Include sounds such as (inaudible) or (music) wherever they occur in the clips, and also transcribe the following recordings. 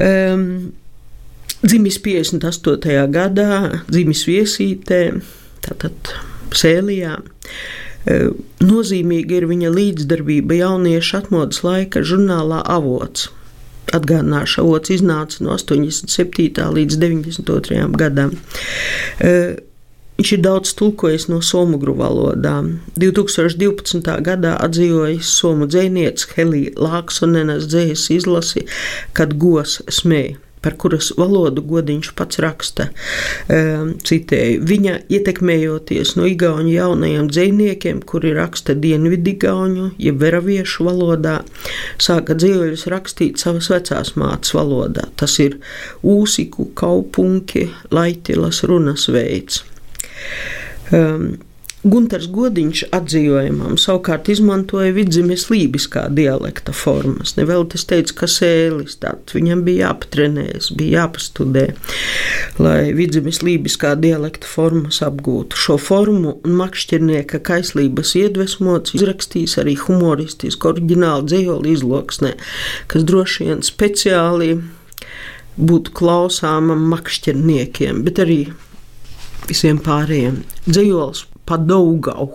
um, dzimis 58. gadā, dzimis viesītē, tātad Sēlijā. Um, nozīmīga ir viņa līdzdarbība jauniešu atmodas laika žurnālā Avots. Atgādināšu, avots iznāca no 87. līdz 92. gadam. Viņš ir daudz tulkojis no somugru valodām. 2012. gadā atzīvojas somu dzinieca Helija Lāksonenes dzējas izlasi, kad gos smēja par kuras valodu godiņš pats raksta. Um, citēju, viņa ietekmējoties no igauņu jaunajiem dziniekiem, kuri raksta dienvidigauņu, jeb veraviešu valodā, sāka dzīvoļus rakstīt savas vecās mātes valodā. Tas ir ūsiku, kaupunki, laitilas runas veids. Um, Gunārs Godiņš atzīmējumam savukārt izmantoja vidzemes lībiskā dialekta formas. Nevēl tas teica, ka sēlis tāds viņam bija jāpatrenējas, bija jāpastudē, lai vidzemes lībiskā dialekta formas apgūtu. Šo formu un makšķernieka kaislības iedvesmots izrakstījis arī humoristisku oriģinālu dzējoli izloksnē, kas droši vien speciāli būtu klausāmam makšķerniekiem, bet arī visiem pārējiem. Dzīvojums pa Daugau.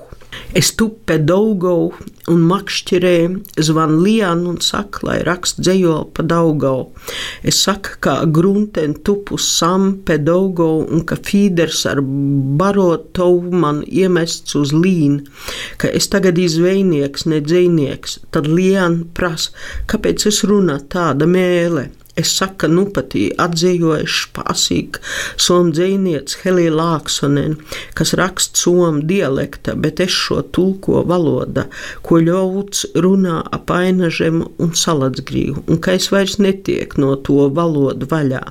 Es tupe Daugau un makšķerēju, zvan Lianu un saka, lai rakst dzējoli pa Daugau. Es saku, kā grunten tupu sam pe Daugau un ka fīders ar barotovu man iemests uz līnu, ka es tagad izvejnieks, ne dzējnieks. Tad Liana prasa, kāpēc es runā tāda mēle. Es saku, nu patī atzījoši pasīk somu dzīvniec Helija Lāksonen, kas raksta somu dialekta, bet es šo tulko valoda, ko ļauts runā ap ainažem un salatsgrīvu, un ka es vairs netiek no to valodu vaļā.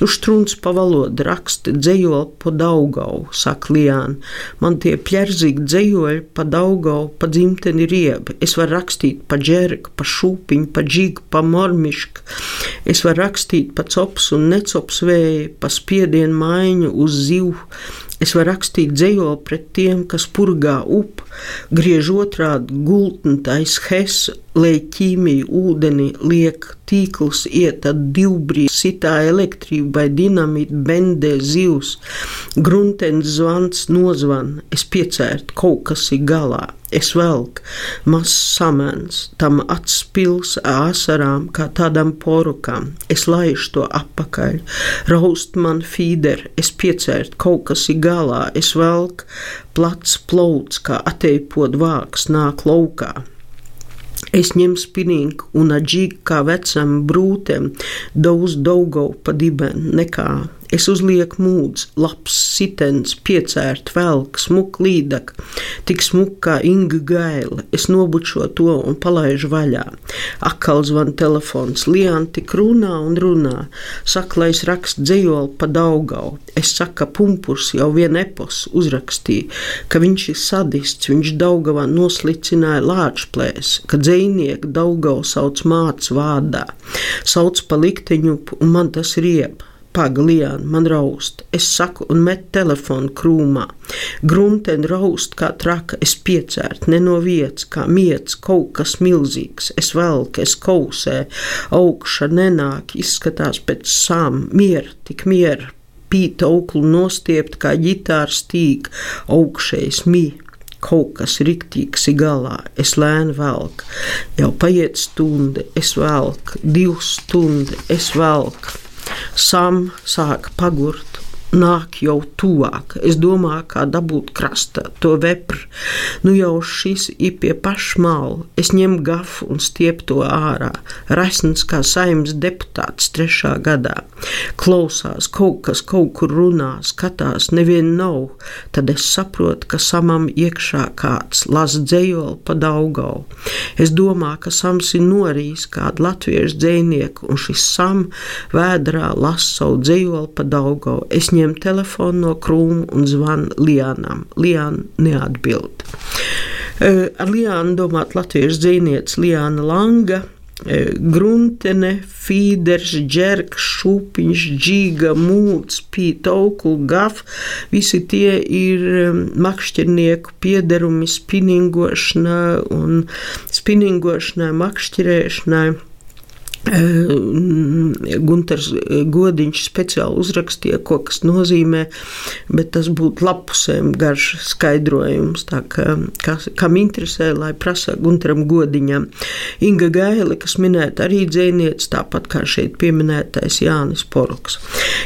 Tu štruns pa valodu raksti dzējoli pa daugau, saka Lijāna. Man tie pļerzīgi dzējoļi pa daugau, pa dzimteni riebi. Es varu rakstīt pa džerku, pa šūpiņu, pa džigu, pa mormišku. Es var rakstīt pa cops un necops vēju, pa spiedienu maiņu uz zivu. Es varu rakstīt dzējoli pret tiem, kas purgā up, griež otrādi gultni tais hes, lai ķīmiju ūdeni liek tīkls iet, divbrīd sitā elektrība vai dinamīta bendē zivs, gruntens zvans nozvan, es piecērtu, kaut kas ir galā. Es velku mazs samens, tam atspils āsarām, kā tādam porukam. Es laišu to apakaļ, raust man fīder, es piecērtu, kaut kas ir galā. Es velku plats plauts, kā ateipot vāks nāk laukā. Es ņemu spinīgu un atžīgu kā vecam brūtem, daudz daugau pa dibenu nekā. Es uzlieku mūdzi, labs sitens, piecērt velk, smuk līdak, tik smuk kā Inga gaila. Es nobučo to un palaižu vaļā. Akal zvan telefons, Lian tik runā un runā. Saka, lai es rakstu dzējoli pa daugau. Es saku, ka pumpurs jau vien epos uzrakstīja, ka viņš ir sadists, viņš daugavā noslicināja lāčplēs, ka dzējnieku daugau sauc māc vārdā. Sauc pa likteņu un man tas rieb. Pagalian, man raust, es saku un met telefonu krūmā. Grunten raust kā traka, es piecērt, ne no vietas, kā miets, kaut kas milzīgs. Es velku, es kausē, augša nenāk, izskatās pēc sām, miera, tik miera, pīta auklu nostiept kā ģitāra stīk, augšējs mī kaut kas riktīgs ir galā. Es lēnu velku, jau paiet stunda, es velku, divas stundas, es velku. Sam sāka pagurt, nāk jau tuvāk. Es domāju, kā dabūt krastā to vepru. Nu jau šis ir pie pašmāla. Es ņemu gafu un stiepu to ārā. Rasns kā saimnes deputāts trešā gadā. Klausās, kaut kas kaut kur runā, skatās, nevien nav. Tad es saprotu, ka samam iekšā kāds lasa dzējoli pa daugau. Es domāju, ka sams ir norījis kādu latviešu dzējnieku, un šis sam vēdrā lasa savu dzējoli pa daugau. Es ņemu telefonu no krūma un zvanu Lianam. Liana neatbild. Ar Liānu domāt latviešu dzīvniece Liāna Langa. Gruntene, Fīders, Džerks, Šupiņš, Džiga, Mūts, Pīta, Aukul, Gaf. Visi tie ir makšķernieku piederumi spinningošanai un spinningošanai, makšķerēšanai. Gunārs Godiņš speciāli uzrakstīja, ko tas nozīmē, bet tas būtu lapusēm garš skaidrojums. Tā kā, kas, kam interesē, lai prasa Gunāram Godiņam. Inga Gaile, kas minēta arī dzēniece, tāpat kā šeit pieminētais Jānis Poruks.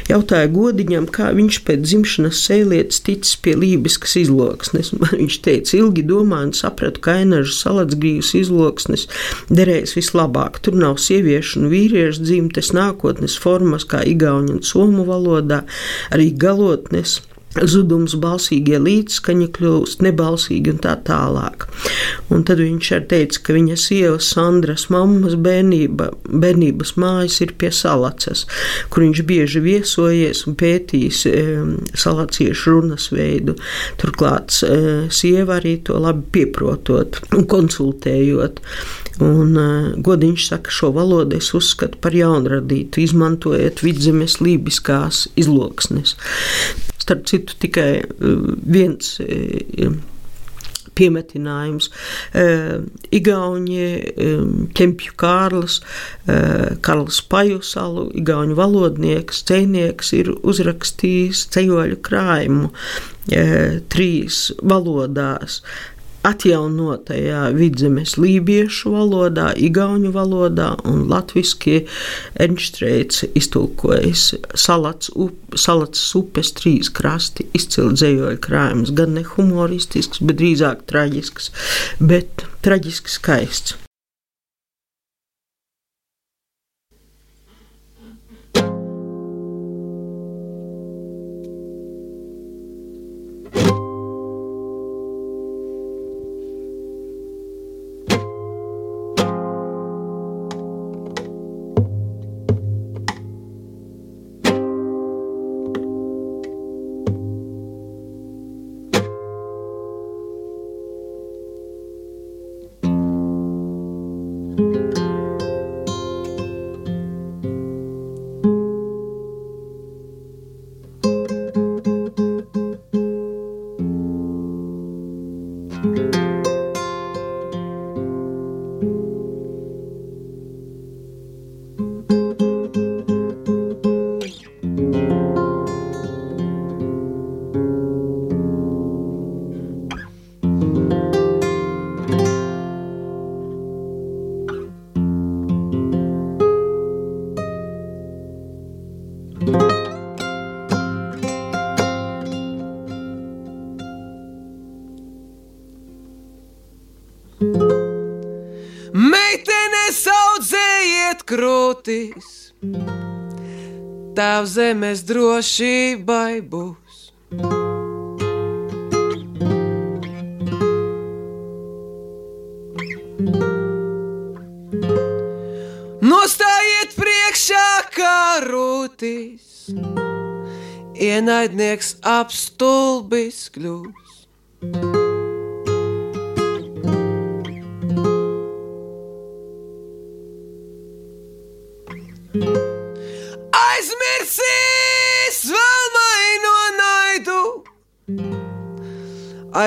Jautāja Godiņam, kā viņš pēc dzimšanas sēlietas ticis pie lībiskas izloksnes. (laughs) Viņš teica, ilgi domāju un sapratu, ka Ainažu salacgrīvas izloksnes derēs vislabāk. Tur nav sieviešu sieviešu un vīriešu dzimtes nākotnes formas, kā igauņu un somu valodā, arī galotnes. Zudums, balsīgie līdzskaņi kļūst nebalsīgi un tā tālāk. Un tad viņš arī teica, ka viņa sieva Sandras mammas bērnība, bērnības mājas ir pie salacas, kur viņš bieži viesojies un pētījis e, salaciešu runas veidu. Turklāt e, sieva arī to labi pieprotot un konsultējot. Un, uh, Godiņš saka, šo valodu es uzskatu par jaunradītu, izmantojot vidzemes lībiskās izloksnes. Starp citu, tikai uh, viens. Uh, piemetinājums. Uh, Igauni, Kempju Kārlis, Karls Pajusalu, Igauni valodnieks, cēnieks ir uzrakstījis ceļoļu krājumu trīs valodās atjaunotajā vidzemes lībiešu valodā, igauņu valodā un latviski Enštreits iztulkojas salats, up, salats upes trīs krasti, izcili dzējoļu krājums, gan ne humoristisks, bet drīzāk traģisks, bet traģiski skaists. Zemes drošībai būs. Nostājiet priekšā kā rūtīs, ienaidnieks apstulbis kļūs.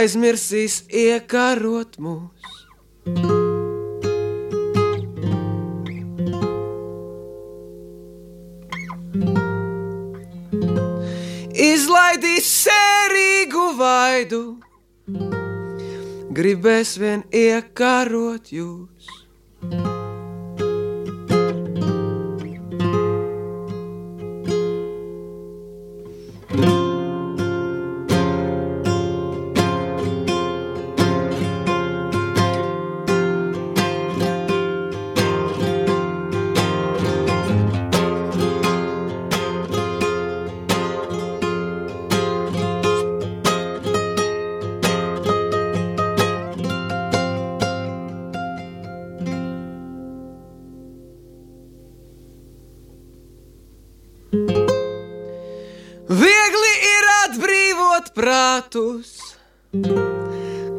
Aizmirsīs iekarot mūs. Izlaidīs sērīgu vaidu, gribēs vien iekarot jūs.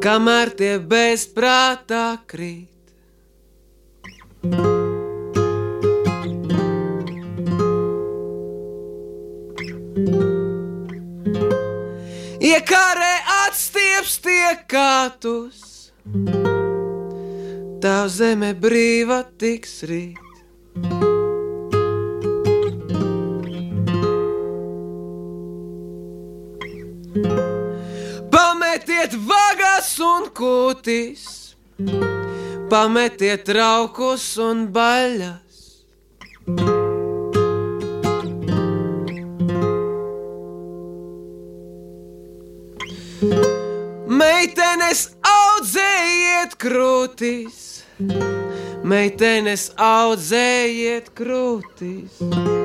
Kamēr tie bezprātā krīt. Iekārē atstieps tie kātus, tā zeme brīva tiks rīt. kūtīs, pametiet traukus un baļas. Meitenes audzējiet krūtīs, meitenes audzējiet krūtīs.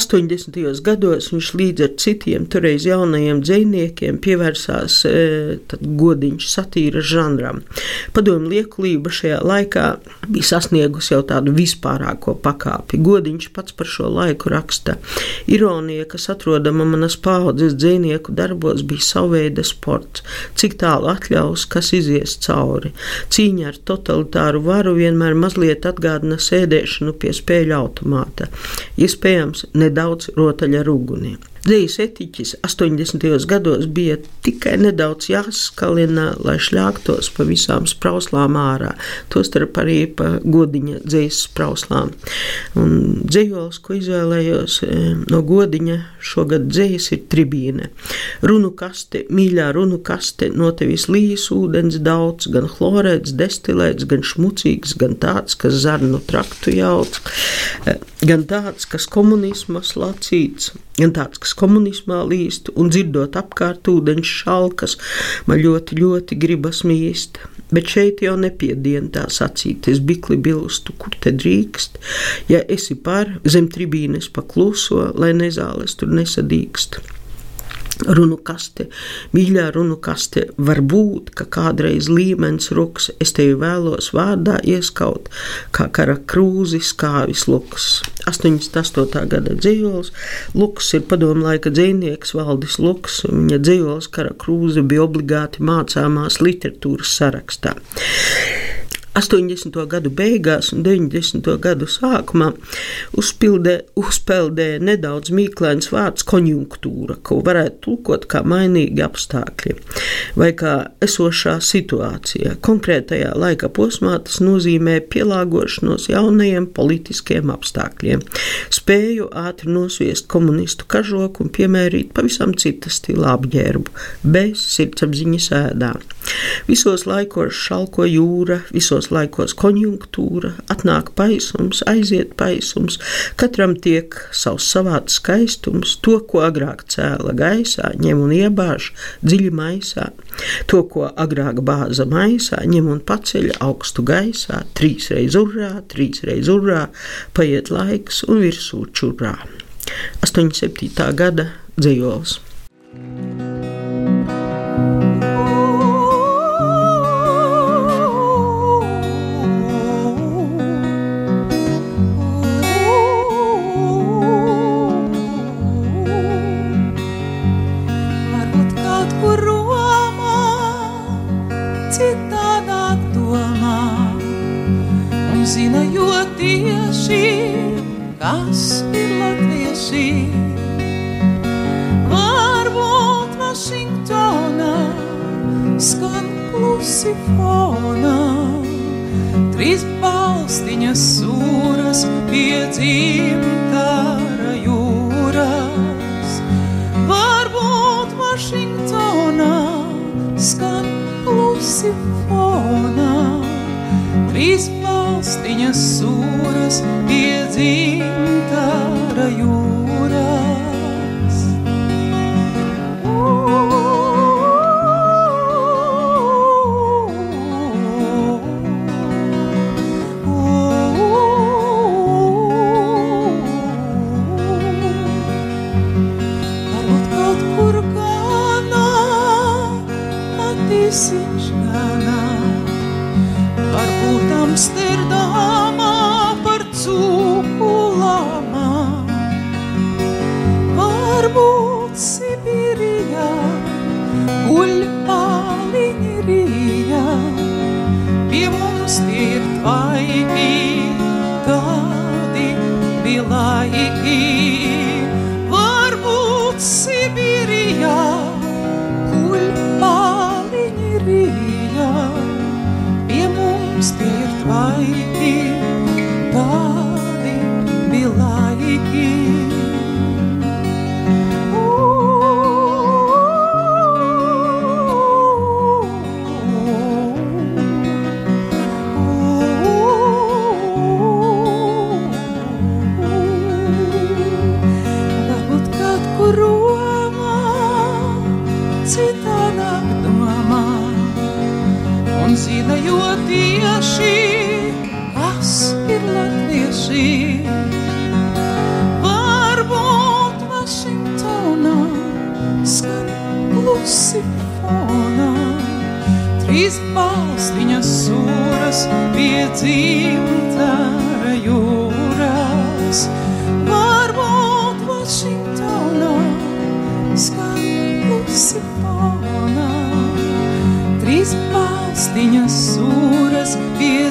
80. gados viņš līdz ar citiem toreiz jaunajiem dzīsniekiem pievērsās e, godiņš satīra žanram. Padomju liekulība šajā laikā bija sasniegusi jau tādu vispārāko pakāpi. Godiņš pats par šo laiku raksta. Ironija, kas atrodama manas paudzes dzīsnieku darbos, bija savveida sports. Cik tālu atļaus, kas izies cauri. Cīņa ar totalitāru varu vienmēr mazliet atgādina sēdēšanu pie spēļu automāta. Iespējams, ne nedaudz rotaļa ar uguni. Dzīves etiķis 80. gados bija tikai nedaudz jāskalina, lai šļāktos pa visām sprauslām ārā, tostarp arī pa godiņa dzīves sprauslām. Un dzīvols, ko izvēlējos no godiņa šogad dzīves, ir tribīne. Runu kaste, mīļā runu kaste, no tevis līs ūdens daudz, gan chlorēts, destilēts, gan šmucīgs, gan tāds, kas zarnu traktu jauc, gan tāds, kas komunismas lacīts, gan tāds, kas komunismā līst, un dzirdot apkārt ūdeņš šalkas, man ļoti, ļoti gribas mīst. Bet šeit jau nepiedien tā sacīt, es bikli bilstu, kur te drīkst, ja esi par zem tribīnes pakluso, lai nezāles tur nesadīkst runu kaste, mīļā runu kaste, var būt, ka kādreiz līmenis ruks, es tevi vēlos vārdā ieskaut, kā kara krūzis, kāvis luks. 88. gada dzīvols, Luks ir padomu laika dzīvnieks Valdis Luks, viņa dzīvols kara krūze bija obligāti mācāmās literatūras sarakstā. 80. gadu beigās un 90. gadu sākumā uzpildē, uzpeldēja nedaudz mīklains vārds konjunktūra, ko varētu tulkot kā mainīgi apstākļi vai kā esošā situācija. Konkrētajā laika posmā tas nozīmē pielāgošanos jaunajiem politiskiem apstākļiem, spēju ātri nosviest komunistu kažoku un piemērīt pavisam cita stila apģērbu, bez sirdsapziņas ēdā. Visos laikos šalko jūra, visos laikos konjunktūra, atnāk paisums, aiziet paisums, katram tiek savs savāds skaistums, to, ko agrāk cēla gaisā, ņem un iebāž dziļi maisā, to, ko agrāk bāza maisā, ņem un paceļ augstu gaisā, trīsreiz urrā, trīsreiz urrā, paiet laiks un virsū čurrā. 87. gada dzīvos. citādā domā un zina, jo tieši kas ir latvieši. Varbūt Vašingtonā skan klusi fonā, trīs balstiņas sūras piedzīvo. simfonā, trīs palstiņas sūras piedzimta rajūra. Varbūt dzimtara jūras. Varbūt Vašingtonā skan klusi fonā, trīs balstiņas sūras pie